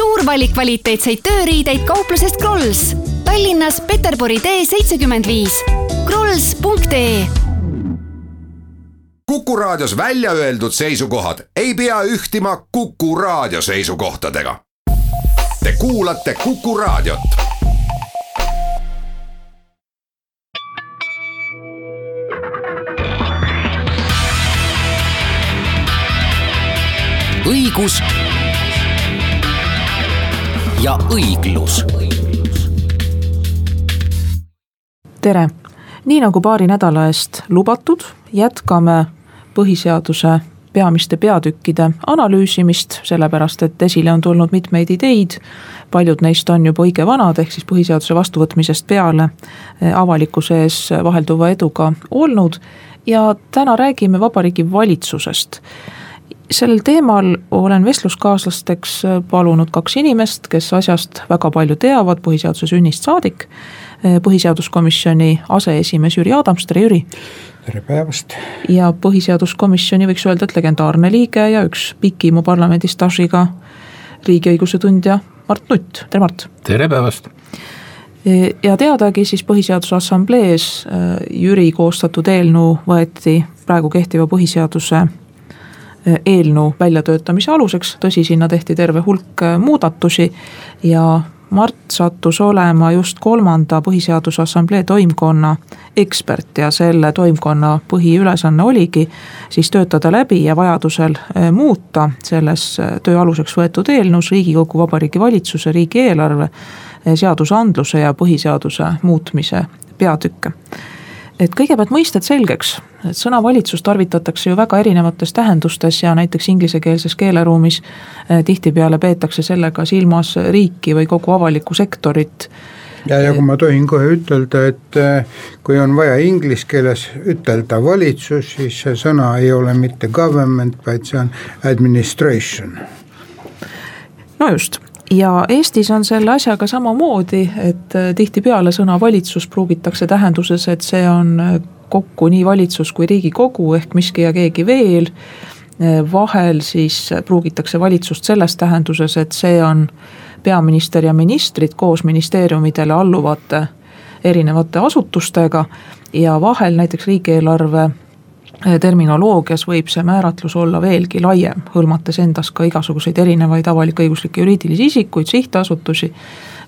suur valik kvaliteetseid tööriideid kauplusest Krolls. Tallinnas Peterburi tee seitsekümmend viis. krolls.ee Kuku Raadios välja öeldud seisukohad ei pea ühtima Kuku Raadio seisukohtadega. Te kuulate Kuku Raadiot. õigus ja õiglus. tere, nii nagu paari nädala eest lubatud, jätkame põhiseaduse peamiste peatükkide analüüsimist, sellepärast et esile on tulnud mitmeid ideid. paljud neist on juba õige vanad, ehk siis põhiseaduse vastuvõtmisest peale eh, avalikkuse ees vahelduva eduga olnud. ja täna räägime Vabariigi Valitsusest sellel teemal olen vestluskaaslasteks palunud kaks inimest, kes asjast väga palju teavad põhiseaduse sünnist saadik. põhiseaduskomisjoni aseesimees Jüri Adams, tere Jüri. tere päevast. ja põhiseaduskomisjoni võiks öelda, et legendaarne liige ja üks pikima parlamendi staažiga riigiõiguse tundja Mart Nutt, tere Mart. tere päevast ja teadagi siis Põhiseaduse Assamblees Jüri koostatud eelnõu võeti praegu kehtiva põhiseaduse eelnõu väljatöötamise aluseks, tõsi, sinna tehti terve hulk äh, muudatusi ja Mart sattus olema just kolmanda Põhiseaduse Assamblee toimkonna ekspert ja selle toimkonna põhiülesanne oligi siis töötada läbi ja vajadusel äh, muuta selles äh, töö aluseks võetud eelnõus Riigikogu, Vabariigi Valitsuse, riigieelarve, seadusandluse ja põhiseaduse muutmise peatükke et kõigepealt mõisted selgeks, et sõna valitsus tarvitatakse ju väga erinevates tähendustes ja näiteks inglisekeelses keeleruumis eh, tihtipeale peetakse sellega silmas riiki või kogu avalikku sektorit ja, ja kui ma tohin kohe ütelda, et eh, kui on vaja inglise keeles ütelda valitsus, siis see sõna ei ole mitte government, vaid see on administration. no just, ja Eestis on selle asjaga samamoodi, et äh, tihtipeale sõna valitsus pruugitakse tähenduses, et see on äh, kokku nii valitsus kui riigikogu ehk miski ja keegi veel. Äh, vahel siis pruugitakse valitsust selles tähenduses, et see on peaminister ja ministrid koos ministeeriumidele alluvate erinevate asutustega ja vahel näiteks riigieelarve terminoloogias võib see määratlus olla veelgi laiem, hõlmates endas ka igasuguseid erinevaid avalik-õiguslikke juriidilisi isikuid, sihtasutusi,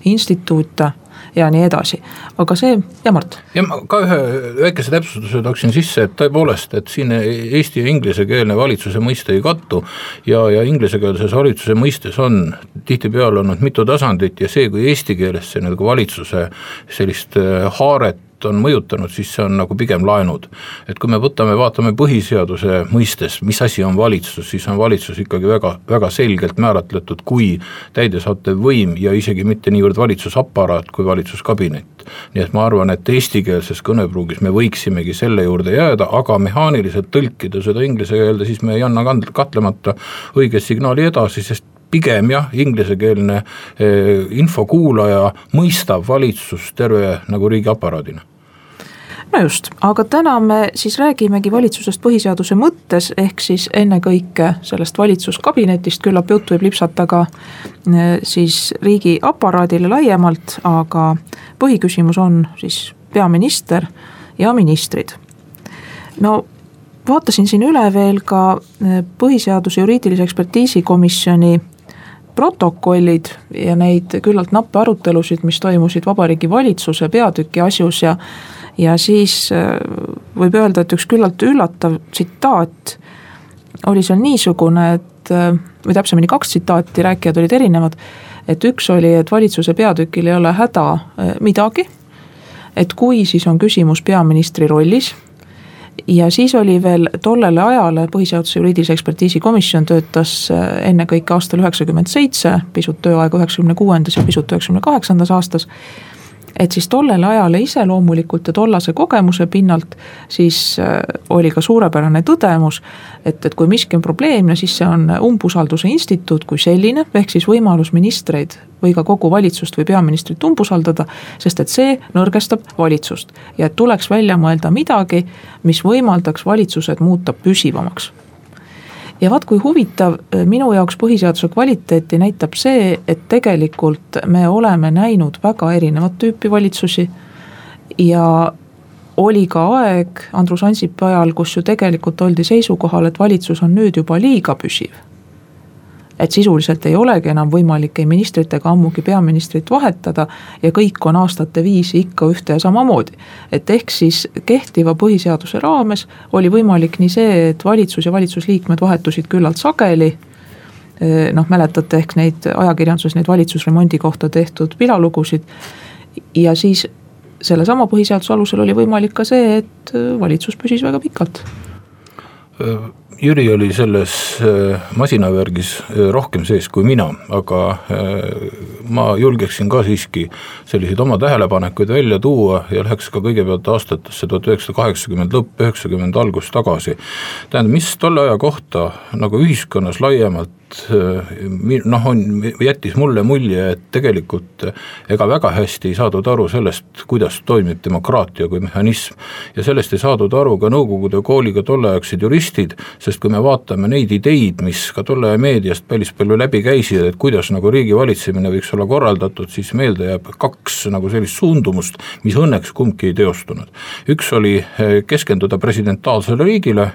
instituute ja nii edasi, aga see, ja Mart. ja ma ka ühe väikese täpsustuse tooksin sisse, et tõepoolest, et siin eesti ja inglisekeelne valitsuse mõiste ei kattu. ja, ja inglisekeelses valitsuse mõistes on tihtipeale olnud mitu tasandit ja see, kui eesti keeles see nagu valitsuse sellist äh, haaret on mõjutanud, siis see on nagu pigem laenud. et kui me võtame, vaatame põhiseaduse mõistes, mis asi on valitsus, siis on valitsus ikkagi väga, väga selgelt määratletud kui täidesaatev võim ja isegi mitte niivõrd valitsusaparaat kui valitsuskabinet. nii et ma arvan, et eestikeelses kõnepruugis me võiksimegi selle juurde jääda, aga mehaaniliselt tõlkida seda inglise keelde, siis me ei anna kahtlemata õiget signaali edasi, sest pigem jah, inglisekeelne eh, infokuulaja mõistab valitsust terve nagu riigiaparaadina no just, aga täna me siis räägimegi valitsusest põhiseaduse mõttes, ehk siis ennekõike sellest valitsuskabinetist, küllap jutt võib lipsata ka eh, siis riigiaparaadile laiemalt, aga põhiküsimus on siis peaminister ja ministrid. no vaatasin siin üle veel ka eh, põhiseaduse juriidilise ekspertiisi komisjoni protokollid ja neid küllalt nappe arutelusid, mis toimusid Vabariigi Valitsuse peatüki asjus ja ja siis äh, võib öelda, et üks küllalt üllatav tsitaat oli seal niisugune, et äh, või täpsemini kaks tsitaati, rääkijad olid erinevad. et üks oli, et valitsuse peatükil ei ole häda äh, midagi. et kui, siis on küsimus peaministri rollis. ja siis oli veel tollele ajale põhiseaduse juriidilise ekspertiisi komisjon töötas ennekõike aastal üheksakümmend seitse, pisut tööaega üheksakümne kuuendas ja pisut üheksakümne kaheksandas aastas et siis tollele ajale iseloomulikult ja tollase kogemuse pinnalt siis äh, oli ka suurepärane tõdemus, et, et kui miski on probleemne, siis see on umbusalduse instituut kui selline, ehk siis võimalus ministreid või ka kogu valitsust või peaministrit umbusaldada, sest et see nõrgestab valitsust. ja et tuleks välja mõelda midagi, mis võimaldaks valitsused muuta püsivamaks ja vaat kui huvitav, minu jaoks põhiseaduse kvaliteeti näitab see, et tegelikult me oleme näinud väga erinevat tüüpi valitsusi. Ja oli ka aeg Andrus Ansipi ajal, kus ju tegelikult oldi seisukohal, et valitsus on nüüd juba liiga püsiv et sisuliselt ei olegi enam võimalik ei ministrit ega ammugi peaministrit vahetada ja kõik on aastate viisi ikka ühte ja samamoodi. et ehk siis kehtiva põhiseaduse raames oli võimalik nii see, et valitsus ja valitsusliikmed vahetusid küllalt sageli, noh, mäletate ehk neid ajakirjanduses neid valitsusremondi kohta tehtud pilalugusid. ja siis sellesama põhiseaduse alusel oli võimalik ka see, et valitsus püsis väga pikalt Jüri oli selles äh, masinavärgis äh, rohkem sees kui mina, aga äh, ma julgeksin ka siiski selliseid oma tähelepanekuid välja tuua ja läheks ka kõigepealt aastatesse tuhat üheksasada kaheksakümmend lõpp, üheksakümmend algus tagasi. tähendab, mis tolle aja kohta nagu ühiskonnas laiemalt noh, on, jättis mulle mulje, et tegelikult ega väga hästi ei saadud aru sellest, kuidas toimib demokraatia kui mehhanism. ja sellest ei saadud aru ka Nõukogude kooliga tolleaegsed juristid, sest kui me vaatame neid ideid, mis ka tolle aja meediast päris palju läbi käisid, et kuidas nagu riigi valitsemine võiks olla korraldatud, siis meelde jääb kaks nagu sellist suundumust, mis õnneks kumbki ei teostunud. üks oli eh, keskenduda presidentaalsele riigile,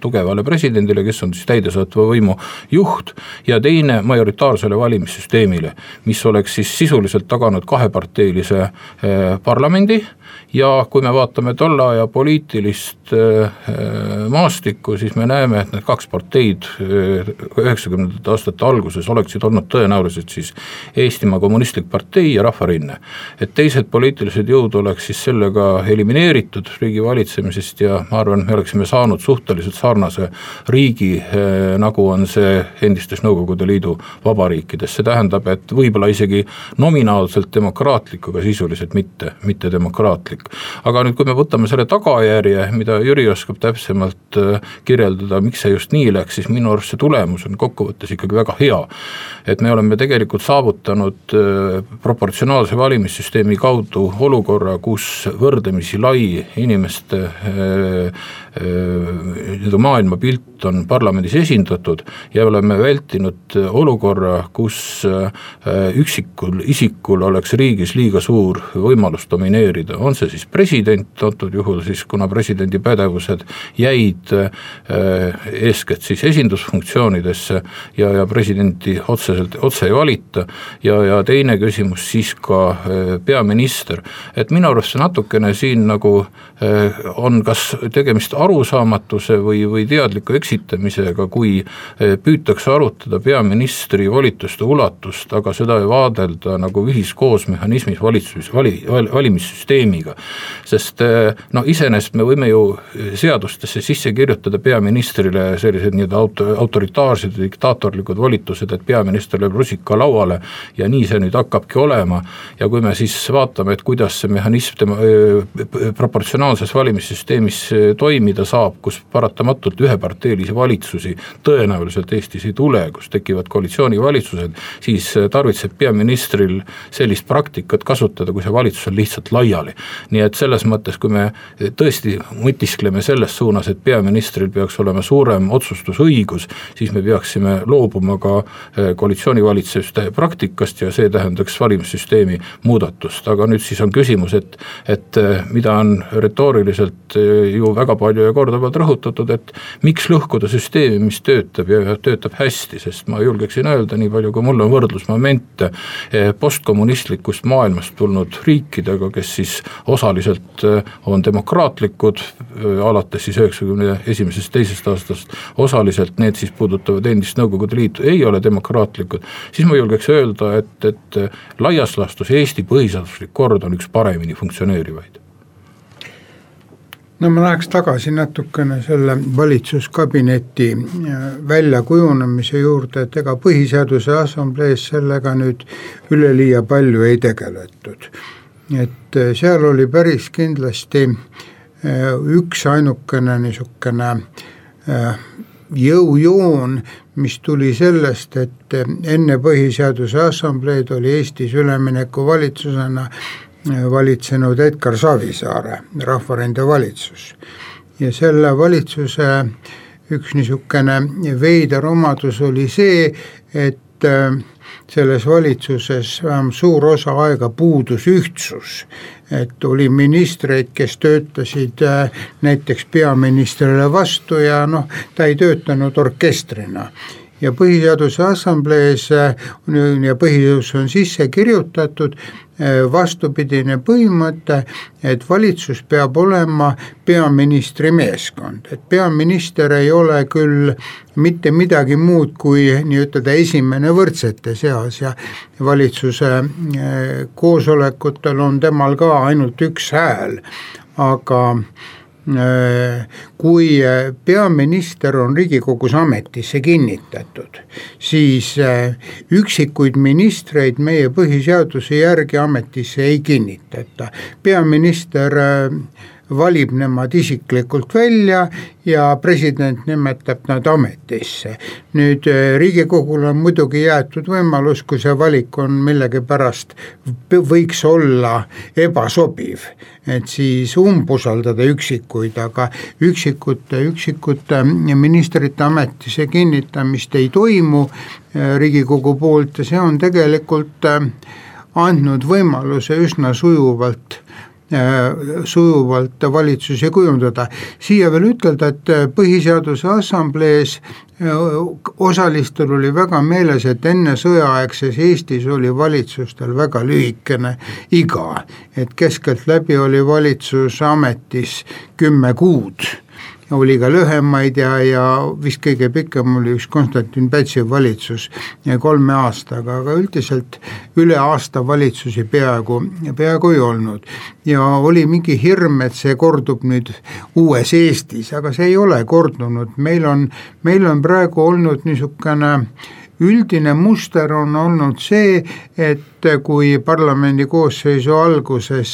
tugevale presidendile, kes on siis täidesaatva võimu juht, ja teine majoritaarsele valimissüsteemile, mis oleks siis sisuliselt taganud kaheparteilise eh, parlamendi ja kui me vaatame tolle aja poliitilist äh, maastikku, siis me näeme, et need kaks parteid äh, üheksakümnendate aastate alguses oleksid olnud tõenäoliselt siis Eestimaa Kommunistlik Partei ja Rahvarinne. et teised poliitilised jõud oleks siis sellega elimineeritud riigi valitsemisest ja ma arvan, me oleksime saanud suhteliselt sarnase riigi, nagu on see endistes Nõukogude Liidu vabariikides, see tähendab, et võib-olla isegi nominaalselt demokraatlik, aga sisuliselt mitte, mitte demokraatlik aga nüüd, kui me võtame selle tagajärje, mida Jüri oskab täpsemalt äh, kirjeldada, miks see just nii läks, siis minu arust see tulemus on kokkuvõttes ikkagi väga hea. et me oleme tegelikult saavutanud äh, proportsionaalse valimissüsteemi kaudu olukorra, kus võrdlemisi lai inimeste nii-öelda maailmapilt on parlamendis esindatud ja oleme vältinud olukorra, kus üksikul isikul oleks riigis liiga suur võimalus domineerida, on see siis president, antud juhul siis kuna presidendi pädevused jäid eeskätt siis esindusfunktsioonidesse ja, ja presidenti otseselt, otse ei valita. ja, ja teine küsimus siis ka peaminister, et minu arust see natukene siin nagu on kas tegemist arusaamatuse või, või teadliku eksitamisega, kui püütakse arutada peaministri volituste ulatust, aga seda ei vaadelda nagu ühiskoosmehhanismis valitsus, vali, valimissüsteemiga sest eh, no iseenesest me võime ju seadustesse sisse kirjutada peaministrile sellised nii-öelda auto, autoritaarsed ja diktaatorlikud volitused, et peaminister lööb rusika lauale ja nii see nüüd hakkabki olema. ja kui me siis vaatame, et kuidas see mehhanism tema äh, proportsionaalses valimissüsteemis eh, toimida saab, kus paratamatult üheparteilisi valitsusi tõenäoliselt Eestis ei tule, kus tekivad koalitsioonivalitsused, siis tarvitseb peaministril sellist praktikat kasutada, kui see valitsus on lihtsalt laiali. Nii et selles mõttes, kui me tõesti mõtiskleme selles suunas, et peaministril peaks olema suurem otsustusõigus, siis me peaksime loobuma ka eh, koalitsioonivalitsuste praktikast ja see tähendaks valimissüsteemi muudatust, aga nüüd siis on küsimus, et et mida on retooriliselt ju väga palju ja korduvalt rõhutatud, et miks lõhkuda süsteemi, mis töötab ja töötab hästi, sest ma julgeksin öelda, nii palju kui mul on võrdlusmomente postkommunistlikust maailmast tulnud riikidega, kes siis osaliselt äh, on demokraatlikud, äh, alates siis üheksakümne esimesest, teisest aastast, osaliselt need siis puudutavad endist Nõukogude Liitu, ei ole demokraatlikud, siis ma julgeks öelda, et, et laias laastus Eesti põhiseaduslik kord on üks paremini funktsioneerivaid no ma läheks tagasi natukene selle valitsuskabineti väljakujunemise juurde, et ega Põhiseaduse Assamblees sellega nüüd üleliia palju ei tegeletud. Et äh, seal oli päris kindlasti äh, üks ainukene niisugune äh, jõujoon, mis tuli sellest, et enne Põhiseaduse Assambleed oli Eestis üleminekuvalitsusena valitsenud Edgar Savisaare rahvarinde valitsus. ja selle valitsuse üks niisugune veider omadus oli see, et äh, selles valitsuses vähemalt suur osa aega puudus ühtsus. et oli ministreid, kes töötasid äh, näiteks peaministrile vastu ja noh, ta ei töötanud orkestrina ja Põhiseaduse Assamblees äh, ja põhiseadus on sisse kirjutatud äh, vastupidine põhimõte, et valitsus peab olema peaministri meeskond, et peaminister ei ole küll mitte midagi muud kui nii-ütelda esimene võrdsete seas ja valitsuse äh, koosolekutel on temal ka ainult üks hääl, aga kui äh, peaminister on Riigikogus ametisse kinnitatud, siis äh, üksikuid ministreid meie põhiseaduse järgi ametisse ei kinnitata. peaminister valib nemad isiklikult välja ja president nimetab nad ametisse. nüüd eh, Riigikogule on muidugi jäetud võimalus, kui see valik on millegipärast, võiks olla ebasobiv, et siis umbusaldada üksikuid, aga üksikute, üksikute ministrite ametisse kinnitamist ei toimu eh, Riigikogu poolt ja see on tegelikult eh, andnud võimaluse üsna sujuvalt Äh, sujuvalt valitsusi kujundada. siia veel ütelda, et äh, Põhiseaduse Assamblees äh, osalistel oli väga meeles, et enne sõjaaegses Eestis oli valitsustel väga lühikene iga, et keskeltläbi oli valitsus ametis kümme kuud oli ka lühemaid ja, ja vist kõige pikem oli üks Konstantin Pätsi valitsus kolme aastaga, aga üldiselt üle aasta valitsusi peaaegu, peaaegu ei olnud. ja oli mingi hirm, et see kordub nüüd uues Eestis, aga see ei ole kordunud, meil on, meil on praegu olnud niisugune üldine muster on olnud see, et kui parlamendi koosseisu alguses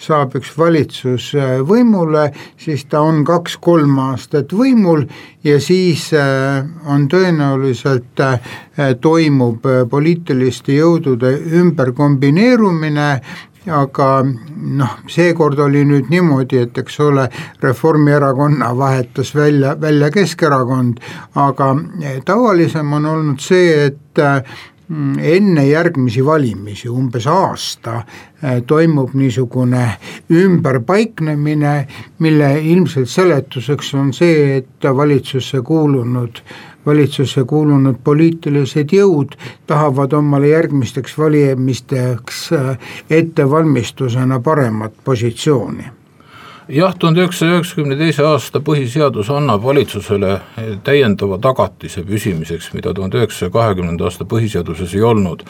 saab üks valitsus võimule, siis ta on kaks-kolm aastat võimul ja siis on tõenäoliselt, toimub poliitiliste jõudude ümberkombineerumine aga noh, seekord oli nüüd niimoodi, et eks ole, Reformierakonna vahetas välja, välja Keskerakond, aga tavalisem on olnud see, et mm, enne järgmisi valimisi, umbes aasta, eh, toimub niisugune ümberpaiknemine, mille ilmselt seletuseks on see, et valitsusse kuulunud valitsusse kuulunud poliitilised jõud tahavad omale järgmisteks valimisteks äh, ettevalmistusena paremat positsiooni jah, tuhande üheksasaja üheksakümne teise aasta põhiseadus annab valitsusele täiendava tagatise püsimiseks, mida tuhande üheksasaja kahekümnenda aasta põhiseaduses ei olnud.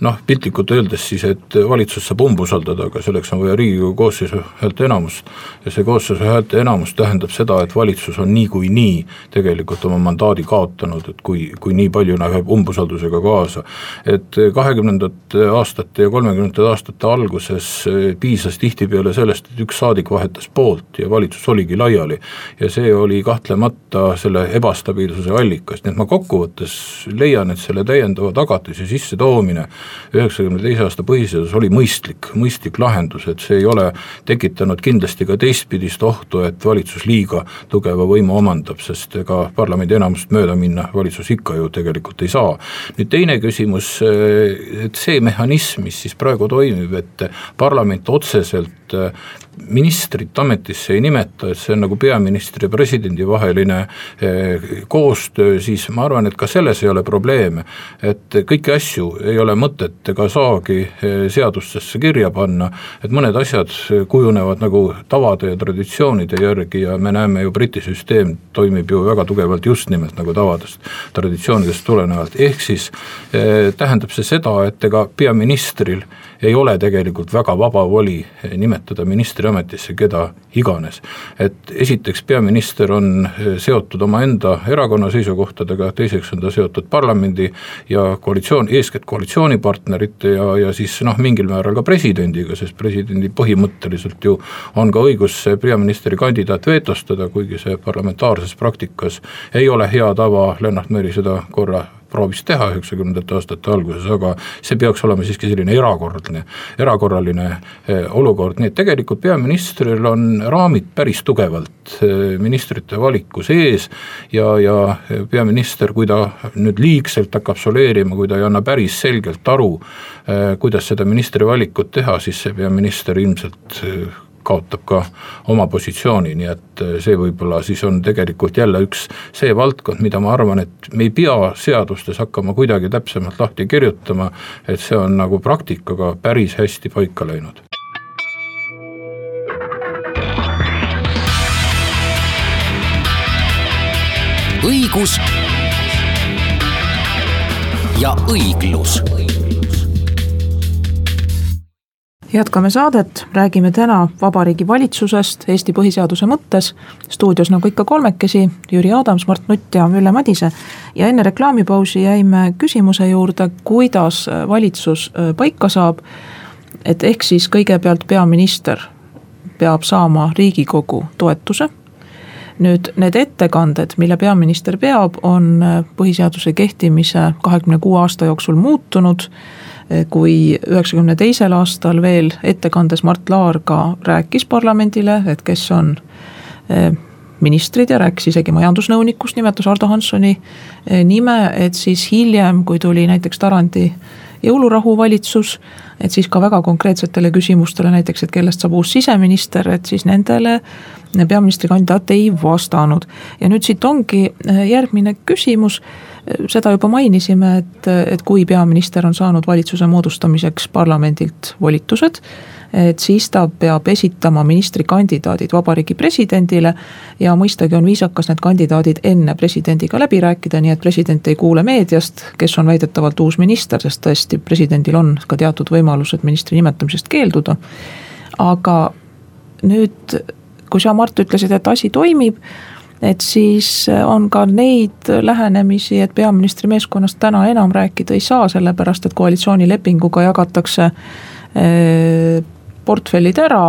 noh, piltlikult öeldes siis, et valitsus saab umbusaldada, aga selleks on vaja Riigikogu koosseisu häälteenamust. ja see koosseisu häälteenamus tähendab seda, et valitsus on niikuinii tegelikult oma mandaadi kaotanud, et kui, kui nii palju läheb umbusaldusega kaasa. et kahekümnendate aastate ja kolmekümnendate aastate alguses piisas tihtipeale sellest, et üks saadik vahetas poolt ja valitsus oligi laiali. ja see oli kahtlemata selle ebastabiilsuse allikas, nii et ma kokkuvõttes leian, et selle täiendava tagatise sissetoomine üheksakümne teise aasta põhiseadus oli mõistlik, mõistlik lahendus, et see ei ole tekitanud kindlasti ka teistpidist ohtu, et valitsus liiga tugeva võimu omandab, sest ega parlamendi enamust mööda minna valitsus ikka ju tegelikult ei saa. nüüd teine küsimus, et see mehhanism, mis siis praegu toimib, et parlament otseselt ministrit ametisse ei nimeta, et see on nagu peaministri ja presidendi vaheline eh, koostöö, siis ma arvan, et ka selles ei ole probleeme. et kõiki asju ei ole mõtet ega saagi eh, seadustesse kirja panna, et mõned asjad kujunevad nagu tavade ja traditsioonide järgi ja me näeme ju Briti süsteem toimib ju väga tugevalt just nimelt nagu tavadest, traditsioonidest tulenevalt, ehk siis eh, tähendab see seda, et ega peaministril ei ole tegelikult väga vaba voli nimetada ministriametisse keda iganes. et esiteks, peaminister on eh, seotud omaenda erakonna seisukohtadega, teiseks on ta seotud parlamendi ja koalitsioon, eeskätt koalitsioonipartnerite ja, ja siis noh, mingil määral ka presidendiga, sest presidendil põhimõtteliselt ju on ka õigus peaministri kandidaat vetostada, kuigi see parlamentaarses praktikas ei ole hea tava, Lennart Meri seda korra proovis teha üheksakümnendate aastate alguses, aga see peaks olema siiski selline erakordne, erakorraline eh, olukord, nii et tegelikult peaministril on raamid päris tugevalt eh, ministrite valiku sees ja, ja peaminister, kui ta nüüd liigselt hakkab soleerima, kui ta ei anna päris selgelt aru, eh, kuidas seda ministri valikut teha, siis see peaminister ilmselt kaotab ka oma positsiooni, nii et äh, see võib-olla siis on tegelikult jälle üks see valdkond, mida ma arvan, et me ei pea seadustes hakkama kuidagi täpsemalt lahti kirjutama, et see on nagu praktikaga päris hästi paika läinud. õigus ja õiglus jätkame saadet, räägime täna Vabariigi Valitsusest Eesti põhiseaduse mõttes. stuudios nagu ikka kolmekesi, Jüri Adams, Mart Nutt ja Ülle Madise. ja enne reklaamipausi jäime küsimuse juurde, kuidas valitsus äh, paika saab. et ehk siis kõigepealt peaminister peab saama Riigikogu toetuse nüüd need ettekanded, mille peaminister peab, on äh, põhiseaduse kehtimise kahekümne kuue aasta jooksul muutunud kui üheksakümne teisel aastal veel ettekandes Mart Laar ka rääkis parlamendile, et kes on eh, ministrid ja rääkis isegi majandusnõunikust, nimetas Ardo Hanssoni eh, nime, et siis hiljem, kui tuli näiteks Tarandi jõulurahu valitsus, et siis ka väga konkreetsetele küsimustele, näiteks et kellest saab uus siseminister, et siis nendele peaministrikandidaat ei vastanud. ja nüüd siit ongi eh, järgmine küsimus seda juba mainisime, et, et kui peaminister on saanud valitsuse moodustamiseks parlamendilt volitused, et siis ta peab esitama ministrikandidaadid vabariigi presidendile. ja mõistagi on viisakas need kandidaadid enne presidendiga läbi rääkida, nii et president ei kuule meediast, kes on väidetavalt uus minister, sest tõesti, presidendil on ka teatud võimalused ministri nimetamisest keelduda. aga nüüd, kui sa, Mart, ütlesid, et asi toimib et siis äh, on ka neid lähenemisi, et peaministri meeskonnast täna enam rääkida ei saa, sellepärast et koalitsioonilepinguga jagatakse äh, portfellid ära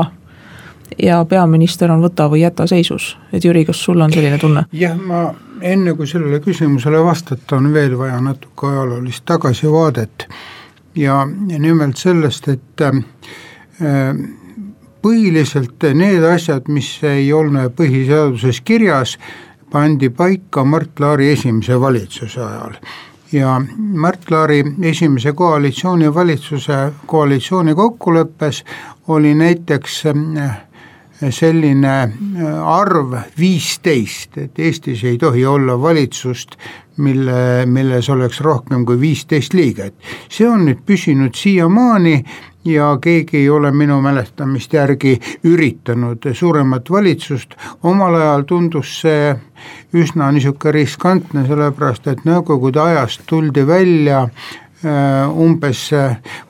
ja peaminister on võta või jäta seisus, et Jüri, kas sul on selline tunne? jah, ma enne kui sellele küsimusele vastata, on veel vaja natuke ajaloolist tagasivaadet ja nimelt sellest, et äh, põhiliselt need asjad, mis ei olnud põhiseaduses kirjas, pandi paika Mart Laari esimese valitsuse ajal. Ja Mart Laari esimese koalitsiooni valitsuse koalitsiooni kokkuleppes oli näiteks äh, selline äh, arv viisteist, et Eestis ei tohi olla valitsust, mille, milles oleks rohkem kui viisteist liiget. see on nüüd püsinud siiamaani ja keegi ei ole minu mäletamist järgi üritanud suuremat valitsust, omal ajal tundus see üsna niisugune riskantne, sellepärast et nõukogude ajast tuldi välja umbes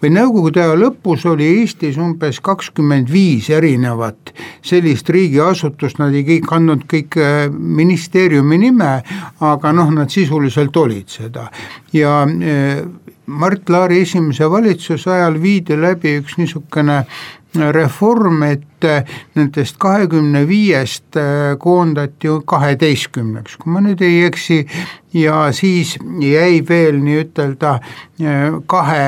või nõukogude aja lõpus oli Eestis umbes kakskümmend viis erinevat sellist riigiasutust, nad ei kõik andnud kõik äh, ministeeriumi nime, aga noh, nad sisuliselt olid seda. Ja äh, Mart Laari esimese valitsuse ajal viidi läbi üks niisugune reform, et nendest kahekümne viiest koondati kaheteistkümneks, kui ma nüüd ei eksi, ja siis jäi veel nii-ütelda kahe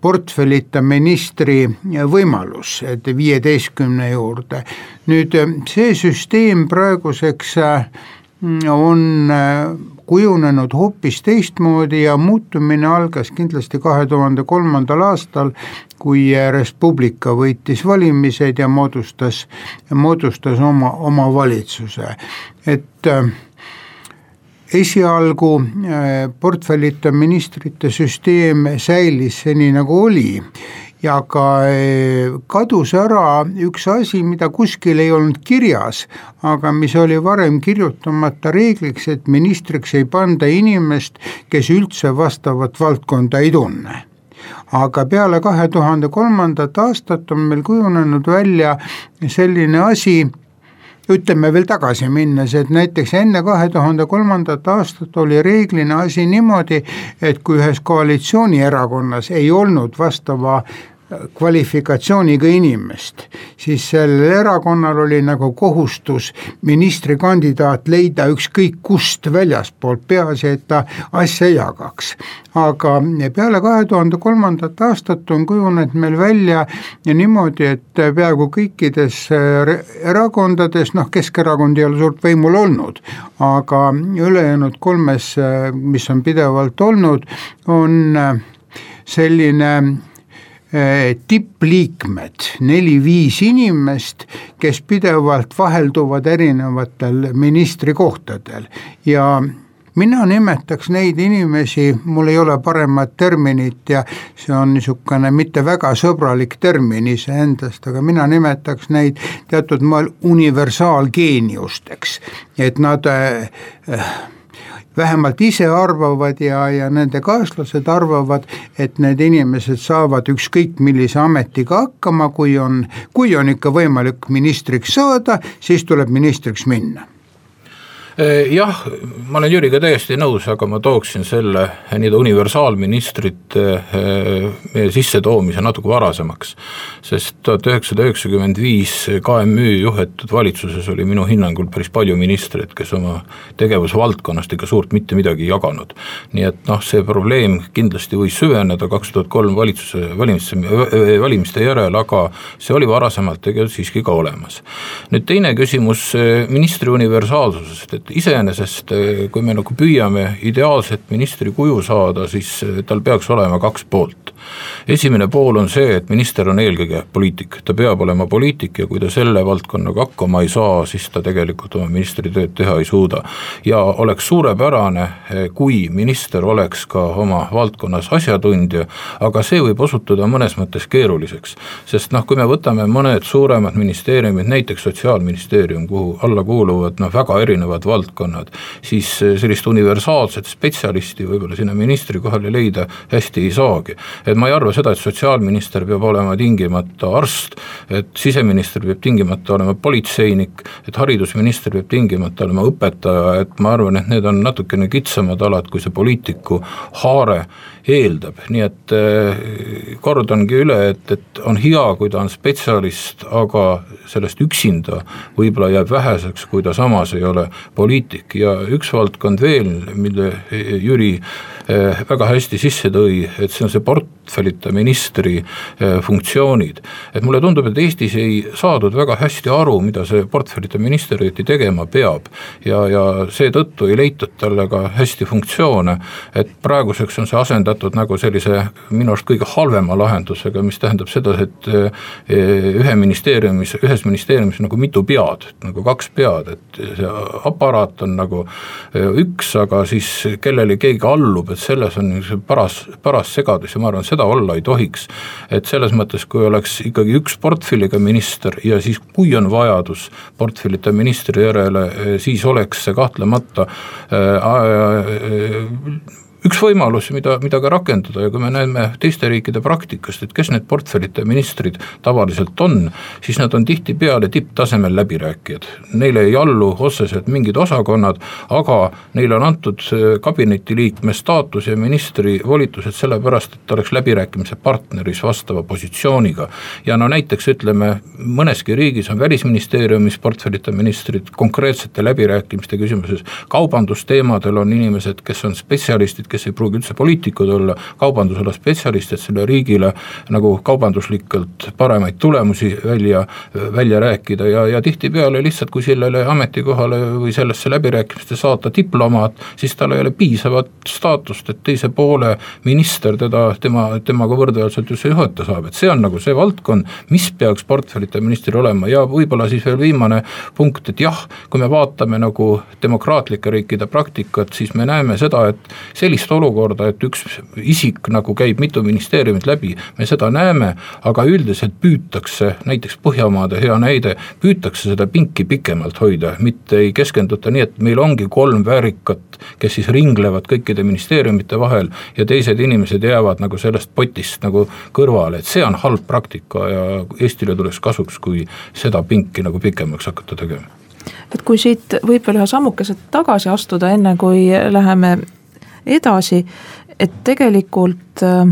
portfellita ministri võimalus, et viieteistkümne juurde. nüüd see süsteem praeguseks on kujunenud hoopis teistmoodi ja muutumine algas kindlasti kahe tuhande kolmandal aastal, kui Res Publica võitis valimised ja moodustas, moodustas oma, oma valitsuse, et äh, esialgu äh, portfellita ministrite süsteem säilis seni nagu oli. Ja ka eh, kadus ära üks asi, mida kuskil ei olnud kirjas, aga mis oli varem kirjutamata reegliks, et ministriks ei panda inimest, kes üldse vastavat valdkonda ei tunne aga peale kahe tuhande kolmandat aastat on meil kujunenud välja selline asi, ütleme veel tagasi minnes, et näiteks enne kahe tuhande kolmandat aastat oli reeglina asi niimoodi, et kui ühes koalitsioonierakonnas ei olnud vastava kvalifikatsiooniga inimest, siis sellel erakonnal oli nagu kohustus ministrikandidaat leida ükskõik kust väljaspoolt, peaasi, et ta asja jagaks. aga peale kahe tuhande kolmandat aastat on kujunenud meil välja niimoodi, et peaaegu kõikides erakondades, noh Keskerakond ei ole suurt võimul olnud, aga ülejäänud kolmes, mis on pidevalt olnud, on selline Eh, tippliikmed, neli-viis inimest, kes pidevalt vahelduvad erinevatel ministrikohtadel. Ja mina nimetaks neid inimesi, mul ei ole paremat terminit ja see on niisugune mitte väga sõbralik termin iseendast, aga mina nimetaks neid teatud moel universaalgeeniusteks, et nad äh, vähemalt ise arvavad ja, ja nende kaaslased arvavad, et need inimesed saavad ükskõik millise ametiga hakkama, kui on, kui on ikka võimalik ministriks saada, siis tuleb ministriks minna jah, ma olen Jüriga täiesti nõus, aga ma tooksin selle nii-öelda universaalministrite meie eh, sissetoomise natuke varasemaks. sest tuhat üheksasada üheksakümmend viis KMÜ juhitud valitsuses oli minu hinnangul päris palju ministreid, kes oma tegevusvaldkonnast ikka suurt mitte midagi ei jaganud. nii et noh, see probleem kindlasti võis süveneda kaks tuhat kolm valitsuse valimiste, valimiste järel, aga see oli varasemalt tegelikult siiski ka olemas. nüüd teine küsimus eh, ministri universaalsusest, et iseenesest, eh, kui me nagu püüame ideaalset ministri kuju saada, siis eh, tal peaks olema kaks poolt esimene pool on see, et minister on eelkõige poliitik, ta peab olema poliitik ja kui ta selle valdkonnaga hakkama ei saa, siis ta tegelikult oma ministritööd teha ei suuda. ja oleks suurepärane, eh, kui minister oleks ka oma valdkonnas asjatundja, aga see võib osutuda mõnes mõttes keeruliseks. sest noh, kui me võtame mõned suuremad ministeeriumid, näiteks Sotsiaalministeerium, kuhu alla kuuluvad noh, väga erinevad valdkonnad, siis eh, sellist universaalset spetsialisti võib-olla sinna ministri kohale leida hästi ei saagi et ma ei arva seda, et sotsiaalminister peab olema tingimata arst, et siseminister peab tingimata olema politseinik, et haridusminister peab tingimata olema õpetaja, et ma arvan, et need on natukene kitsamad alad, kui see poliitiku haare eeldab, nii et eh, kordangi üle, et, et on hea, kui ta on spetsialist, aga sellest üksinda võib-olla jääb väheseks, kui ta samas ei ole poliitik. Ja üks valdkond veel, mille Jüri eh, väga hästi sisse tõi, et see on see portfellita ministri eh, funktsioonid. et mulle tundub, et Eestis ei saadud väga hästi aru, mida see portfellita minister õieti tegema peab ja, ja seetõttu ei leitud talle ka hästi funktsioone, et praeguseks on see asendatud nagu sellise minu arust kõige halvema lahendusega, mis tähendab seda, et eh, ühe ministeeriumis, ühes ministeeriumis nagu mitu pead, nagu kaks pead, et see aparaat on nagu eh, üks, aga siis kellele keegi allub, et selles on niisugune paras, paras segadus ja ma arvan, seda olla ei tohiks. et selles mõttes, kui oleks ikkagi üks portfelliga minister ja siis, kui on vajadus portfellita ministri järele, eh, siis oleks see kahtlemata äh, üks võimalus, mida, mida ka rakendada ja kui me näeme teiste riikide praktikast, et kes need portfellita ministrid tavaliselt on, siis nad on tihtipeale tipptasemel läbirääkijad. Neile ei allu otseselt mingid osakonnad, aga neile on antud kabineti liikme staatus ja ministri volitused sellepärast, et ta oleks läbirääkimise partneris vastava positsiooniga. ja no näiteks ütleme, mõneski riigis on välisministeeriumis portfellita ministrid konkreetsete läbirääkimiste küsimuses, kaubandusteemadel on inimesed, kes on spetsialistid, kes ei pruugi üldse poliitikud olla, kaubandusala spetsialistid selle riigile nagu kaubanduslikult paremaid tulemusi välja, välja rääkida ja, ja tihtipeale lihtsalt, kui sellele ametikohale või sellesse läbirääkimiste saata diplomaat, siis tal ei ole piisavat staatust, et teise poole minister teda, tema, temaga võrdväärselt üldse juhata saab, et see on nagu see valdkond, mis peaks portfellita ministril olema. Ja võib-olla siis veel viimane punkt, et jah, kui me vaatame nagu demokraatlike riikide praktikat, siis me näeme seda, et sellist sellist olukorda, et üks isik nagu käib mitu ministeeriumit läbi, me seda näeme, aga üldiselt püütakse, näiteks Põhjamaade hea näide, püütakse seda pinki pikemalt hoida, mitte ei keskenduta nii, et meil ongi kolm väärikat, kes siis ringlevad kõikide ministeeriumite vahel ja teised inimesed jäävad nagu sellest potist nagu kõrvale, et see on halb praktika ja Eestile tuleks kasuks, kui seda pinki nagu pikemaks hakata tegema. Et kui siit võib veel ühe sammukese tagasi astuda, enne kui läheme edasi, et tegelikult äh,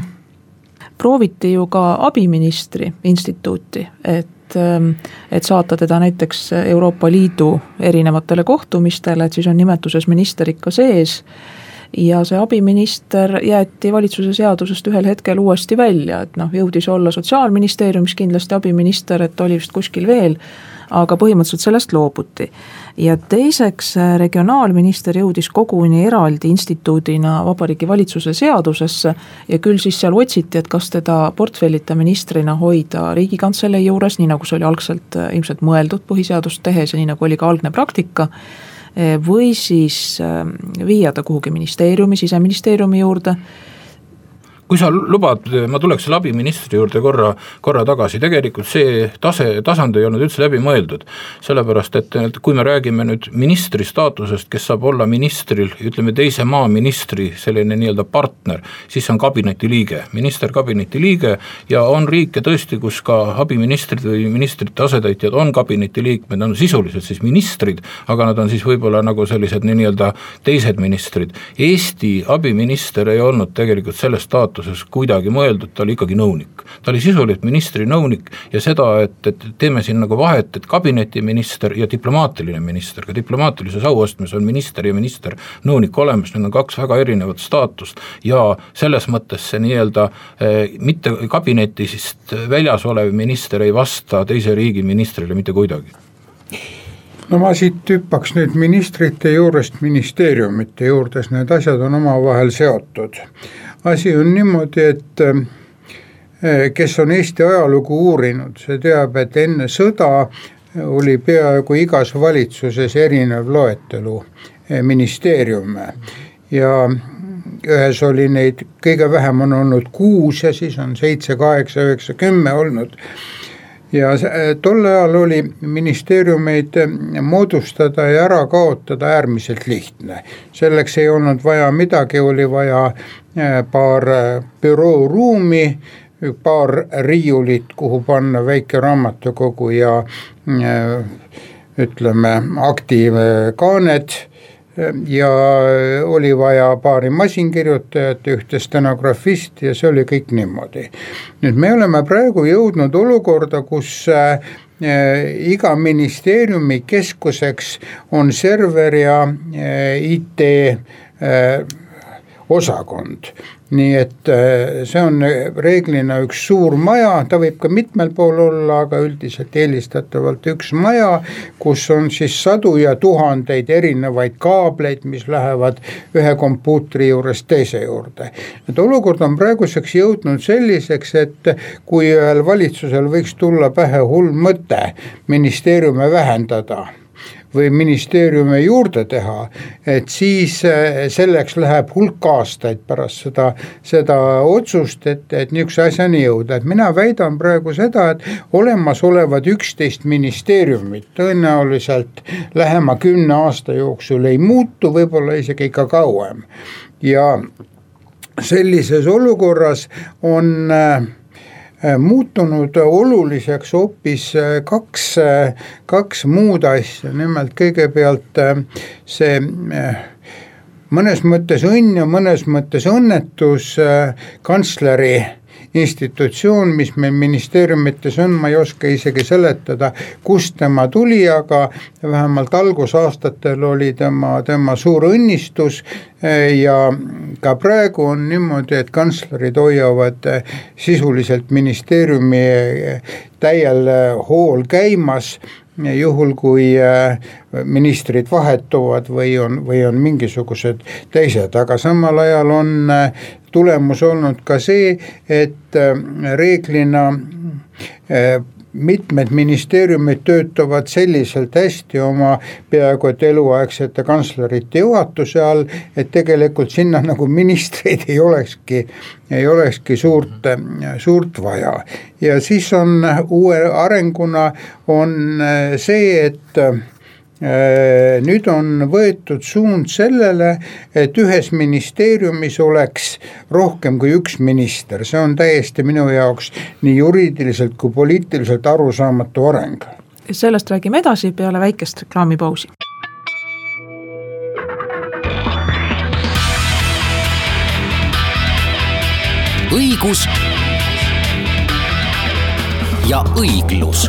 prooviti ju ka abiministri instituuti, et ähm, et saata teda näiteks Euroopa Liidu erinevatele kohtumistele, et siis on nimetuses minister ikka sees. Ja see abiminister jäeti valitsuse seadusest ühel hetkel uuesti välja, et noh, jõudis olla sotsiaalministeeriumis kindlasti abiminister, et oli vist kuskil veel, aga põhimõtteliselt sellest loobuti. ja teiseks, regionaalminister jõudis koguni eraldi instituudina Vabariigi Valitsuse seadusesse ja küll siis seal otsiti, et kas teda portfellita ministrina hoida Riigikantselei juures, nii nagu see oli algselt ilmselt mõeldud põhiseadust tehes ja nii nagu oli ka algne praktika või siis ähm, viia ta kuhugi ministeeriumi, siseministeeriumi juurde kui sa lubad, ma tuleks selle abiministri juurde korra, korra tagasi, tegelikult see tase, tasand ei olnud üldse läbi mõeldud. sellepärast, et kui me räägime nüüd ministri staatusest, kes saab olla ministril, ütleme teise maa ministri selline nii-öelda partner, siis see on kabineti liige, minister kabineti liige ja on riike tõesti, kus ka abiministrid või ministrite asetäitjad on kabineti liikmed, nad on sisuliselt siis ministrid, aga nad on siis võib-olla nagu sellised nii-öelda teised ministrid. Eesti abiminister ei olnud tegelikult selles staatuses, staatuses kuidagi mõeldud, ta oli ikkagi nõunik. ta oli sisuliselt ministri nõunik ja seda, et, et teeme siin nagu vahet, et kabinetiminister ja diplomaatiline minister, ka diplomaatilises auastmes on minister ja minister nõunik olemas, need on kaks väga erinevat staatust ja selles mõttes see nii-öelda eh, mitte kabinetist väljas olev minister ei vasta teise riigi ministrile mitte kuidagi no ma siit hüppaks nüüd ministrite juurest ministeeriumite juurde, sest need asjad on omavahel seotud. Asi on niimoodi, et eh, kes on Eesti ajalugu uurinud, see teab, et enne sõda oli peaaegu igas valitsuses erinev loetelu eh, ministeeriume. Ja ühes oli neid, kõige vähem on olnud kuus ja siis on seitse, kaheksa, üheksa, kümme olnud ja tol ajal oli ministeeriumeid moodustada ja ära kaotada äärmiselt lihtne. selleks ei olnud vaja midagi, oli vaja eh, paar bürooruumi, paar riiulit, kuhu panna väike raamatukogu ja ütleme, aktikaanet ja oli vaja paari masinkirjutajat, ühte stenografisti ja see oli kõik niimoodi. nüüd me oleme praegu jõudnud olukorda, kus äh, iga ministeeriumi keskuseks on server ja äh, IT äh, osakond nii et äh, see on reeglina üks suur maja, ta võib ka mitmel pool olla, aga üldiselt eelistatavalt üks maja, kus on siis sadu ja tuhandeid erinevaid kaableid, mis lähevad ühe kompuutri juurest teise juurde. et olukord on praeguseks jõudnud selliseks, et kui ühel valitsusel võiks tulla pähe hull mõte ministeeriume vähendada või ministeeriume juurde teha, et siis eh, selleks läheb hulk aastaid pärast seda, seda otsust, et, et niisuguse asjani jõuda, et mina väidan praegu seda, et olemasolevad üksteist ministeeriumit tõenäoliselt lähema kümne aasta jooksul ei muutu, võib-olla isegi ikka kauem. Ja sellises olukorras on Äh, muutunud oluliseks hoopis äh, kaks, äh, kaks muud asja, nimelt kõigepealt see mõnes mõttes õnn ja mõnes mõttes õnnetus kantsleri institutsioon, mis meil ministeeriumites on, ma ei oska isegi seletada, kust tema tuli, aga vähemalt algusaastatel oli tema, tema suur õnnistus ja ka praegu on niimoodi, et kantslerid hoiavad sisuliselt ministeeriumi täiel hool käimas juhul, kui äh, ministrid vahetuvad või on, või on mingisugused teised, aga samal ajal on äh, tulemus olnud ka see, et äh, reeglina mitmed ministeeriumid töötavad selliselt hästi oma peaaegu et eluaegsete kantslerite juhatuse all, et tegelikult sinna nagu ministreid ei olekski, ei olekski suurt, suurt vaja. ja siis on uue arenguna on see, et nüüd on võetud suund sellele, et ühes ministeeriumis oleks rohkem kui üks minister, see on täiesti minu jaoks nii juriidiliselt kui poliitiliselt arusaamatu areng. sellest räägime edasi peale väikest reklaamipausi. õigus ja õiglus.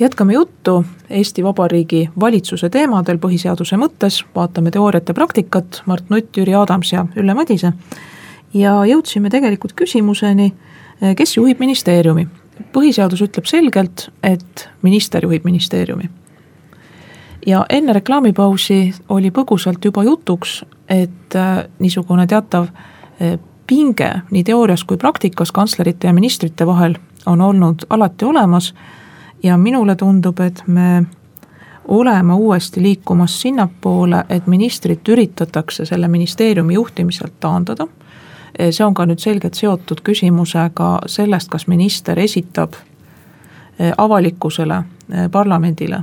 Jätkame juttu Eesti Vabariigi valitsuse teemadel põhiseaduse mõttes, vaatame teooriat ja praktikat, Mart Nutt, Jüri Adams ja Ülle Madise. ja jõudsime tegelikult küsimuseni, kes juhib ministeeriumi. põhiseadus ütleb selgelt, et minister juhib ministeeriumi ja enne reklaamipausi oli põgusalt juba jutuks, et äh, niisugune teatav äh, pinge nii teoorias kui praktikas kantslerite ja ministrite vahel on olnud alati olemas ja minule tundub, et me oleme uuesti liikumas sinnapoole, et ministrit üritatakse selle ministeeriumi juhtimiselt taandada. see on ka nüüd selgelt seotud küsimusega sellest, kas minister esitab äh, avalikkusele, parlamendile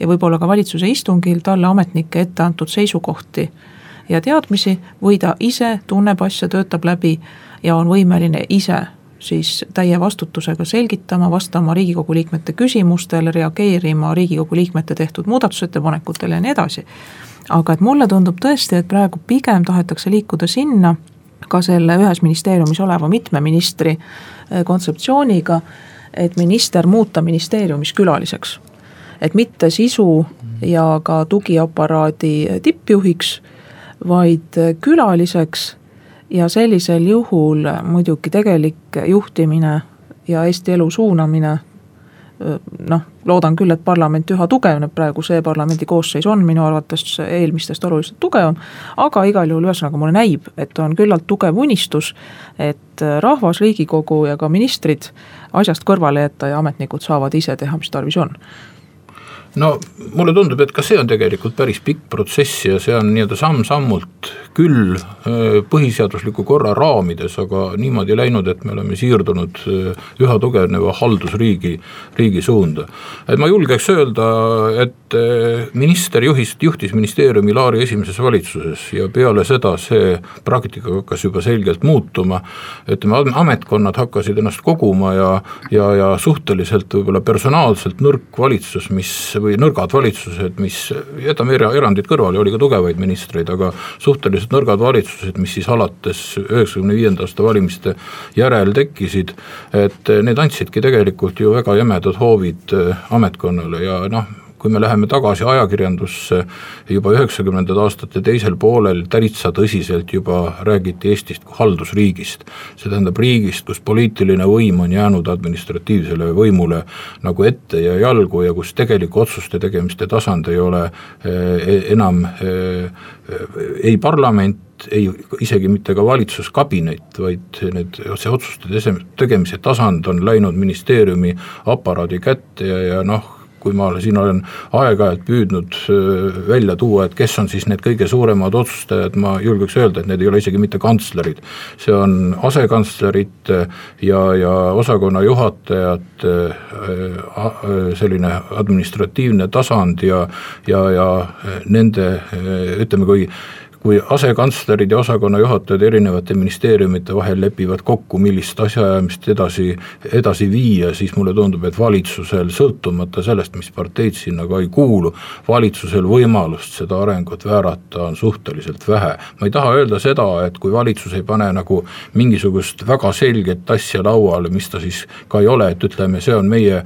ja võib-olla ka valitsuse istungil talle ametnike ette antud seisukohti ja teadmisi või ta ise tunneb asja, töötab läbi ja on võimeline ise siis täie vastutusega selgitama, vastama Riigikogu liikmete küsimustele, reageerima Riigikogu liikmete tehtud muudatusettepanekutele ja nii edasi. aga et mulle tundub tõesti, et praegu pigem tahetakse liikuda sinna, ka selle ühes ministeeriumis oleva mitme ministri eh, kontseptsiooniga, et minister muuta ministeeriumis külaliseks et mitte sisu ja ka tugiaparaadi tippjuhiks, vaid külaliseks ja sellisel juhul muidugi tegelik juhtimine ja Eesti elu suunamine noh, loodan küll, et parlament üha tugevneb, praegu see parlamendi koosseis on minu arvates eelmistest oluliselt tugevam, aga igal juhul ühesõnaga mulle näib, et on küllalt tugev unistus, et rahvas, Riigikogu ja ka ministrid asjast kõrvale jätta ja ametnikud saavad ise teha, mis tarvis on no mulle tundub, et ka see on tegelikult päris pikk protsess ja see on nii-öelda samm-sammult küll põhiseadusliku korra raamides, aga niimoodi läinud, et me oleme siirdunud üha tugevneva haldusriigi, riigi suunda. et ma julgeks öelda, et minister juhis, juhtis ministeeriumi Laari esimeses valitsuses ja peale seda see praktika hakkas juba selgelt muutuma, ütleme, ametkonnad hakkasid ennast koguma ja, ja, ja suhteliselt võib-olla personaalselt nõrk valitsus, mis või nõrgad valitsused, mis, jätame erandid kõrvale, oli ka tugevaid ministreid, aga suhteliselt nõrgad valitsused, mis siis alates üheksakümne viienda aasta valimiste järel tekkisid, et need andsidki tegelikult ju väga jämedad hoovid äh, ametkonnale ja noh, kui me läheme tagasi ajakirjandusse, juba üheksakümnendate aastate teisel poolel täitsa tõsiselt juba räägiti Eestist kui haldusriigist. see tähendab riigist, kus poliitiline võim on jäänud administratiivsele võimule nagu ette ja jalgu ja kus tegelik otsuste tegemiste tasand ei ole eh, enam eh, ei parlament, ei isegi mitte ka valitsuskabinet, vaid need, see otsuste tegemise tasand on läinud ministeeriumi aparaadi kätte ja, ja noh, kui ma siin olen aeg-ajalt püüdnud välja tuua, et kes on siis need kõige suuremad otsustajad, ma julgeks öelda, et need ei ole isegi mitte kantslerid. see on asekantslerid ja, ja osakonna juhatajad, selline administratiivne tasand ja, ja, ja nende ütleme, kui kui asekantslerid ja osakonnajuhatajad erinevate ministeeriumite vahel lepivad kokku, millist asjaajamist edasi, edasi viia, siis mulle tundub, et valitsusel, sõltumata sellest, mis parteid sinna ka ei kuulu, valitsusel võimalust seda arengut väärata on suhteliselt vähe. ma ei taha öelda seda, et kui valitsus ei pane nagu mingisugust väga selget asja lauale, mis ta siis ka ei ole, et ütleme, see on meie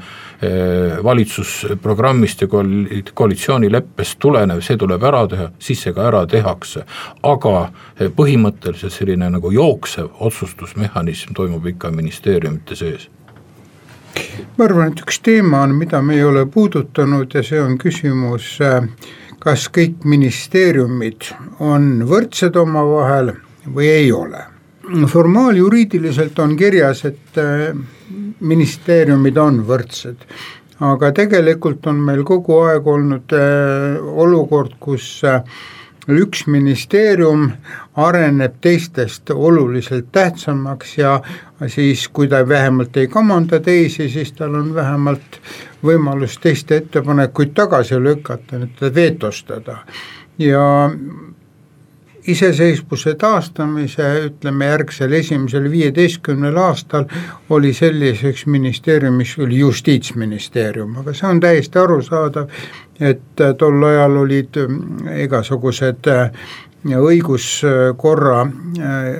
valitsusprogrammist ja koalitsioonileppest tulenev, see tuleb ära teha, siis see ka ära tehakse aga eh, põhimõtteliselt selline nagu jooksev otsustusmehhanism toimub ikka ministeeriumite sees ma arvan, et üks teema on, mida me ei ole puudutanud ja see on küsimus, eh, kas kõik ministeeriumid on võrdsed omavahel või ei ole. Formaaljuriidiliselt on kirjas, et eh, ministeeriumid on võrdsed, aga tegelikult on meil kogu aeg olnud olukord, kus üks ministeerium areneb teistest oluliselt tähtsamaks ja siis, kui ta vähemalt ei kamanda teisi, siis tal on vähemalt võimalus teiste ettepanekuid tagasi lükata, nii-öelda vetostada. ja iseseisvuse taastamise ütleme järgsel esimesel viieteistkümnel aastal oli selliseks ministeeriumiks oli justiitsministeerium, aga see on täiesti arusaadav, et tol ajal olid mm, igasugused äh, õiguskorra äh,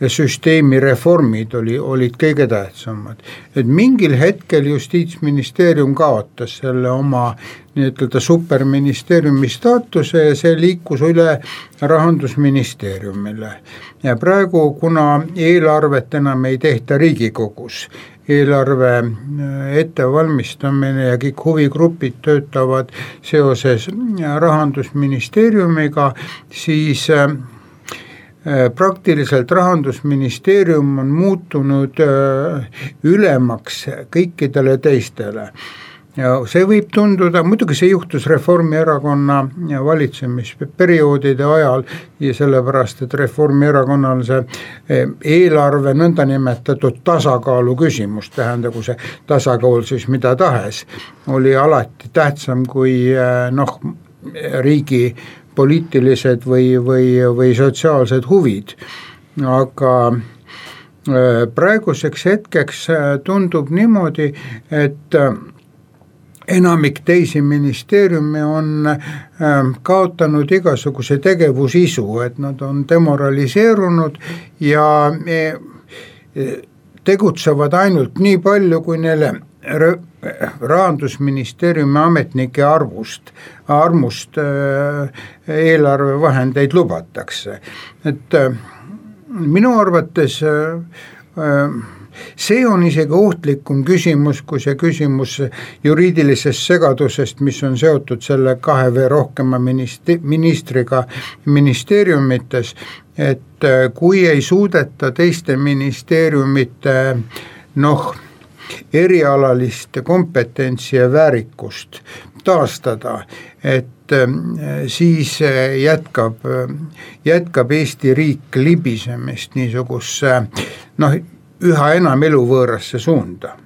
süsteemi reformid oli, olid kõige tähtsamad. et mingil hetkel Justiitsministeerium kaotas selle oma nii-ütelda superministeeriumi staatuse ja see liikus üle rahandusministeeriumile. ja praegu, kuna eelarvet enam ei tehta Riigikogus, eelarve äh, ettevalmistamine ja kõik huvigrupid töötavad seoses äh, rahandusministeeriumiga, siis äh, praktiliselt rahandusministeerium on muutunud ülemaks kõikidele teistele. Ja see võib tunduda, muidugi see juhtus Reformierakonna valitsemisperioodide ajal ja sellepärast, et Reformierakonnal see eelarve nõndanimetatud tasakaalu küsimus, tähendagu see tasakaal siis mida tahes, oli alati tähtsam kui noh, riigi poliitilised või, või, või sotsiaalsed huvid, aga eh, praeguseks hetkeks tundub niimoodi, et enamik teisi ministeeriume on kaotanud igasuguse tegevusisu, et nad on demoraliseerunud ja tegutsevad ainult nii palju, kui neile rahandusministeeriumi ametnike arvust, armust äh, eelarvevahendeid lubatakse, et äh, minu arvates äh, see on isegi ohtlikum küsimus kui see küsimus juriidilisest segadusest, mis on seotud selle kahe või rohkema ministri, ministriga ministeeriumites, et kui ei suudeta teiste ministeeriumite noh, erialalist kompetentsi ja väärikust taastada, et äh, siis äh, jätkab, jätkab Eesti riik libisemist niisugusesse noh, üha enam eluvõõrasse suunda?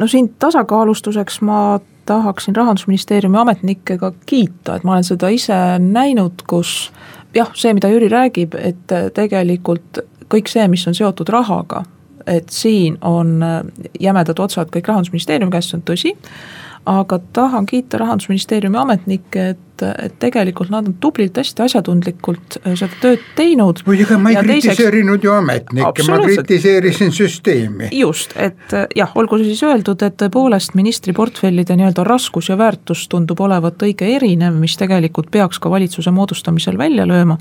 no siin tasakaalustuseks ma tahaksin rahandusministeeriumi ametnikke ka kiita, et ma olen seda ise näinud, kus jah, see, mida Jüri räägib, et tegelikult kõik see, mis on seotud rahaga, et siin on jämedad otsad kõik rahandusministeeriumi käes, see on tõsi aga tahan kiita rahandusministeeriumi ametnikke, et, et tegelikult nad on tublilt, hästi asjatundlikult äh, seda tööd teinud. muidugi ma ei ja kritiseerinud teiseks, ju ametnikke, ma kritiseerisin süsteemi. just, et äh, jah, olgu siis öeldud, et tõepoolest ministriportfellide nii-öelda raskus ja väärtus tundub olevat õige erinev, mis tegelikult peaks ka valitsuse moodustamisel välja lööma.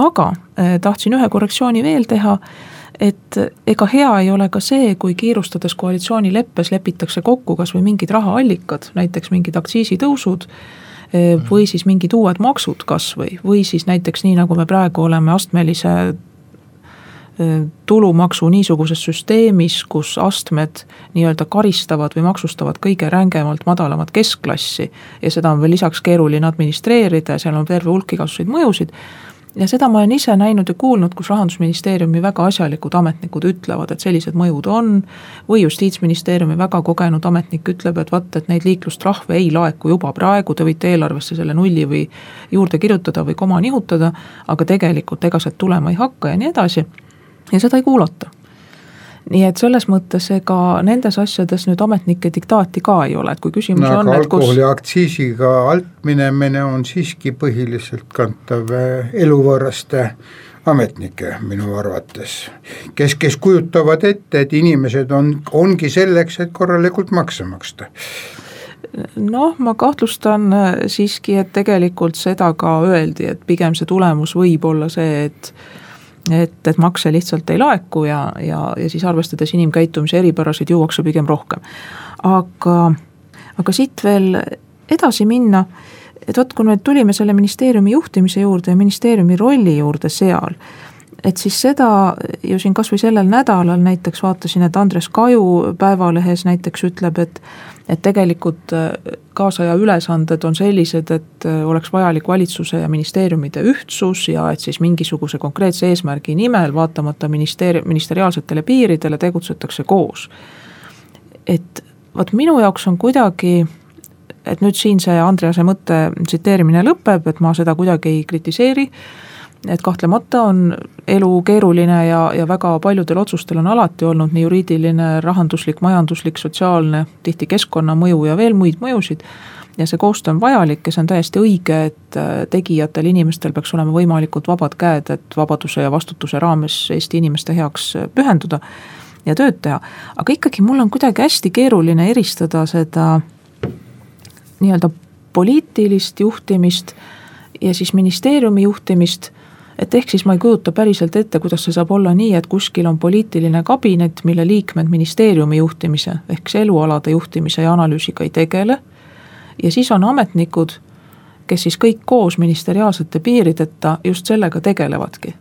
aga tahtsin ühe korrektsiooni veel teha et ega hea ei ole ka see, kui kiirustades koalitsioonileppes lepitakse kokku kas või mingid rahaallikad, näiteks mingid aktsiisitõusud eh, või siis mingid uued maksud kas või, või siis näiteks nii, nagu me praegu oleme astmelise eh, tulumaksu niisuguses süsteemis, kus astmed nii-öelda karistavad või maksustavad kõige rängemalt madalamat keskklassi ja seda on veel lisaks keeruline administreerida ja seal on terve hulk igasuguseid mõjusid ja seda ma olen ise näinud ja kuulnud, kus rahandusministeeriumi väga asjalikud ametnikud ütlevad, et sellised mõjud on. või justiitsministeeriumi väga kogenud ametnik ütleb, et vaat, et neid liiklustrahve ei laeku juba praegu, te võite eelarvesse selle nulli või juurde kirjutada või koma nihutada. aga tegelikult ega sealt tulema ei hakka ja nii edasi. ja seda ei kuulata nii et selles mõttes ega nendes asjades nüüd ametnike diktaati ka ei ole, et kui küsimus no, on, et kus alkoholiaktsiisiga alt minemine on siiski põhiliselt kantav eh, eluvõõraste ametnikke minu arvates, kes, kes kujutavad ette, et inimesed on, ongi selleks, et korralikult makse maksta. Noh, ma kahtlustan eh, siiski, et tegelikult seda ka öeldi, et pigem see tulemus võib olla see, et et, et makse lihtsalt ei laeku ja, ja, ja siis arvestades inimkäitumise eripärasid, juuakse pigem rohkem. aga, aga siit veel edasi minna, et vot, kui me tulime selle ministeeriumi juhtimise juurde ja ministeeriumi rolli juurde seal, et siis seda ju siin kasvõi sellel nädalal näiteks vaatasin, et Andres Kaju Päevalehes näiteks ütleb, et et tegelikult äh, kaasaja ülesanded on sellised, et äh, oleks vajalik valitsuse ja ministeeriumide ühtsus ja et siis mingisuguse konkreetse eesmärgi nimel, vaatamata ministeerium, ministeriaalsetele piiridele tegutsetakse koos. et vot minu jaoks on kuidagi et nüüd siin see Andrease mõtte tsiteerimine lõpeb, et ma seda kuidagi ei kritiseeri et kahtlemata on elu keeruline ja, ja väga paljudel otsustel on alati olnud nii juriidiline, rahanduslik, majanduslik, sotsiaalne, tihti keskkonnamõju ja veel muid mõjusid. ja see koostöö on vajalik ja see on täiesti õige, et äh, tegijatel inimestel peaks olema võimalikult vabad käed, et vabaduse ja vastutuse raames Eesti inimeste heaks äh, pühenduda ja tööd teha. aga ikkagi mul on kuidagi hästi keeruline eristada seda nii-öelda poliitilist juhtimist ja siis ministeeriumi juhtimist et ehk siis ma ei kujuta päriselt ette, kuidas see saab olla nii, et kuskil on poliitiline kabinet, mille liikmed ministeeriumi juhtimise ehk siis elualade juhtimise ja analüüsiga ei tegele. ja siis on ametnikud, kes siis kõik koos ministeriaalsete piirideta just sellega tegelevadki.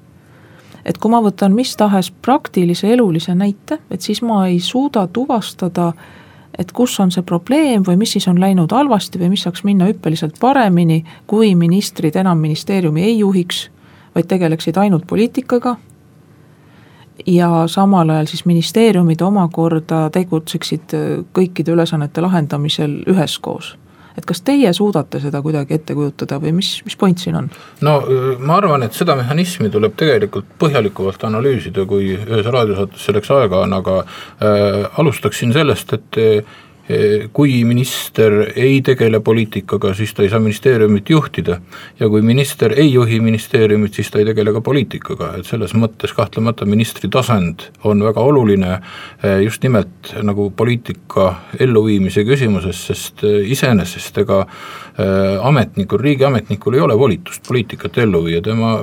et kui ma võtan mis tahes praktilise elulise näite, et siis ma ei suuda tuvastada et kus on see probleem või mis siis on läinud halvasti või mis saaks minna hüppeliselt paremini, kui ministrid enam ministeeriumi ei juhiks vaid tegeleksid ainult poliitikaga. ja samal ajal siis ministeeriumid omakorda tegutseksid kõikide ülesannete lahendamisel üheskoos et kas teie suudate seda kuidagi ette kujutada või mis, mis point siin on? no ma arvan, et seda mehhanismi tuleb tegelikult põhjalikumalt analüüsida, kui ühes raadiosaates selleks aega on, aga äh, alustaksin sellest, et kui minister ei tegele poliitikaga, siis ta ei saa ministeeriumit juhtida. ja kui minister ei juhi ministeeriumit, siis ta ei tegele ka poliitikaga, et selles mõttes kahtlemata ministri tasand on väga oluline eh, just nimelt nagu poliitika elluviimise küsimuses, sest eh, iseenesest ega ametnikul, riigiametnikul ei ole volitust poliitikat ellu viia, tema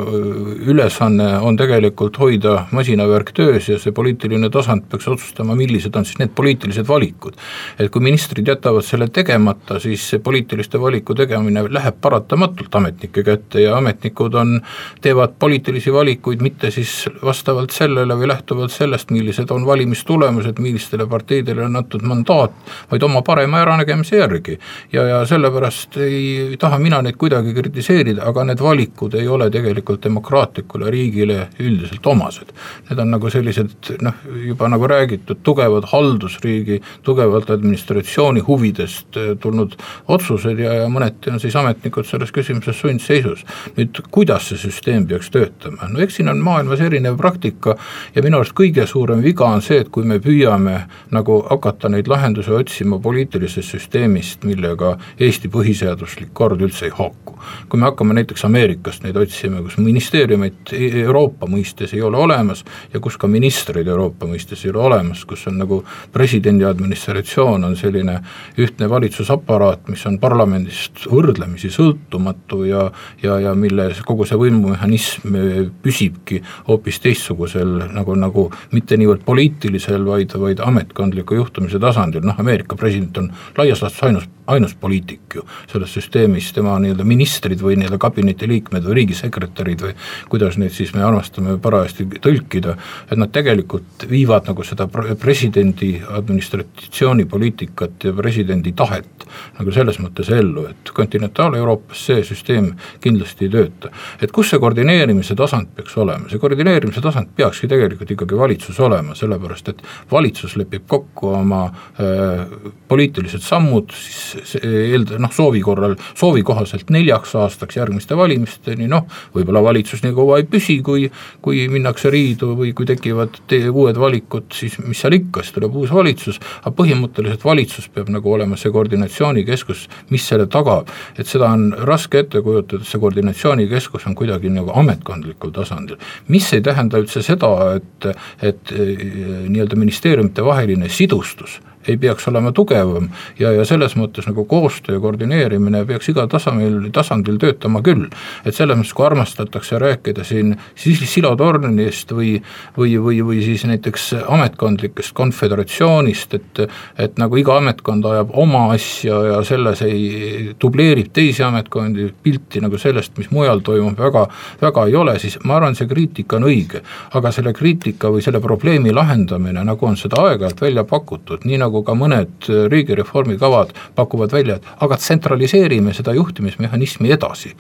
ülesanne on tegelikult hoida masinavärk töös ja see poliitiline tasand peaks otsustama, millised on siis need poliitilised valikud. et kui ministrid jätavad selle tegemata, siis see poliitiliste valiku tegemine läheb paratamatult ametnike kätte ja ametnikud on, teevad poliitilisi valikuid mitte siis vastavalt sellele või lähtuvalt sellest, millised on valimistulemused, millistele parteidele on antud mandaat, vaid oma parema äranägemise järgi. ja, ja sellepärast ei taha mina neid kuidagi kritiseerida, aga need valikud ei ole tegelikult demokraatlikule riigile üldiselt omased. Need on nagu sellised noh, juba nagu räägitud, tugevad haldusriigi, tugevalt administratsiooni huvidest eh, tulnud otsused ja, ja mõneti on siis ametnikud selles küsimuses sundseisus. nüüd kuidas see süsteem peaks töötama, no eks siin on maailmas erinev praktika ja minu arust kõige suurem viga on see, et kui me püüame nagu hakata neid lahendusi otsima poliitilisest süsteemist, millega Eesti põhiseadus põhiseaduslik kord üldse ei haaku. kui me hakkame näiteks Ameerikast neid otsima, kus ministeeriumit e-, Euroopa mõistes ei ole olemas ja kus ka ministreid Euroopa mõistes ei ole olemas, kus on nagu presidendi administratsioon on selline ühtne valitsusaparaat, mis on parlamendist võrdlemisi sõltumatu ja ja, ja mille kogu see võimumehhanism püsibki hoopis teistsugusel nagu, nagu mitte niivõrd poliitilisel, vaid, vaid ametkondliku juhtimise tasandil, noh Ameerika president on laias laastus ainus, ainus poliitik ju selles süsteemis tema nii-öelda ministrid või nii-öelda kabineti liikmed või riigisekretärid või kuidas neid siis me armastame parajasti tõlkida, et nad tegelikult viivad nagu seda presidendi administratsioonipoliitikat ja presidendi tahet nagu selles mõttes ellu, et kontinentaal-Euroopas see süsteem kindlasti ei tööta. et kus see koordineerimise tasand peaks olema, see koordineerimise tasand peakski tegelikult ikkagi valitsus olema, sellepärast et valitsus lepib kokku oma äh, poliitilised sammud, siis eelda-, noh, soovi korral, soovi kohaselt neljaks aastaks järgmiste valimisteni, noh, võib-olla valitsus nii kaua ei püsi, kui kui minnakse riidu või kui tekivad uued valikud, siis mis seal ikka, siis tuleb uus valitsus, aga põhimõtteliselt valitsus peab nagu olema see koordinatsioonikeskus, mis selle tagab. et seda on raske ette kujutada, et see koordinatsioonikeskus on kuidagi nagu ametkondlikul tasandil, mis ei tähenda üldse seda, et, et nii-öelda ministeeriumite vaheline sidustus ei peaks olema tugevam ja, ja selles mõttes nagu koostöö koordineerimine peaks igal tasandil, tasandil töötama küll. et selles mõttes, kui armastatakse rääkida siin silotornist või, või, või, või siis näiteks ametkondlikest konföderatsioonist, et et nagu iga ametkond ajab oma asja ja selles ei, dubleerib teisi ametkondi, pilti nagu sellest, mis mujal toimub, väga, väga ei ole, siis ma arvan, see kriitika on õige. aga selle kriitika või selle probleemi lahendamine, nagu on seda aeg-ajalt välja pakutud, nii nagu nagu ka mõned äh, riigireformi kavad pakuvad välja, et aga tsentraliseerime seda juhtimismehhanismi edasi.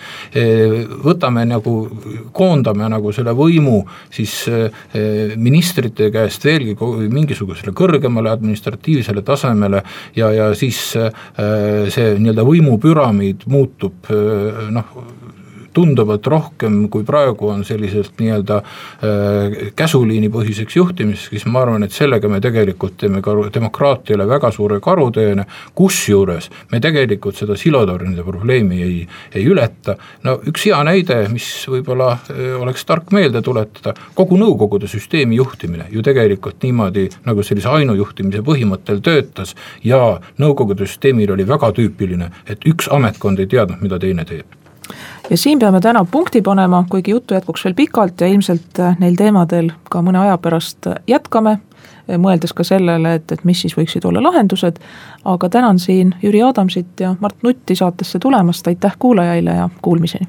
võtame nagu, koondame nagu selle võimu siis äh, ministrite käest veelgi mingisugusele kõrgemale administratiivsele tasemele ja, ja siis äh, see nii-öelda võimupüramiid muutub noh, tunduvalt rohkem, kui praegu on selliselt nii-öelda äh, käsuliinipõhiseks juhtimiseks, siis ma arvan, et sellega me tegelikult teeme ka demokraatiale väga suure karuteene, kusjuures me tegelikult seda silotornide probleemi ei, ei ületa, no üks hea näide, mis võib-olla äh, oleks tark meelde tuletada, kogu Nõukogude süsteemi juhtimine ju tegelikult niimoodi nagu sellise ainujuhtimise põhimõttel töötas ja Nõukogude süsteemil oli väga tüüpiline, et üks ametkond ei teadnud, mida teine teeb ja siin peame täna punkti panema, kuigi juttu jätkuks veel pikalt ja ilmselt neil teemadel ka mõne aja pärast jätkame, mõeldes ka sellele, et, et mis siis võiksid olla lahendused, aga tänan siin Jüri Adamsit ja Mart Nutti saatesse tulemast, aitäh kuulajaile ja kuulmiseni!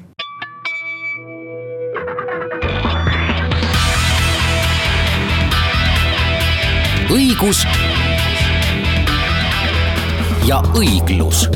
õigus ja õiglus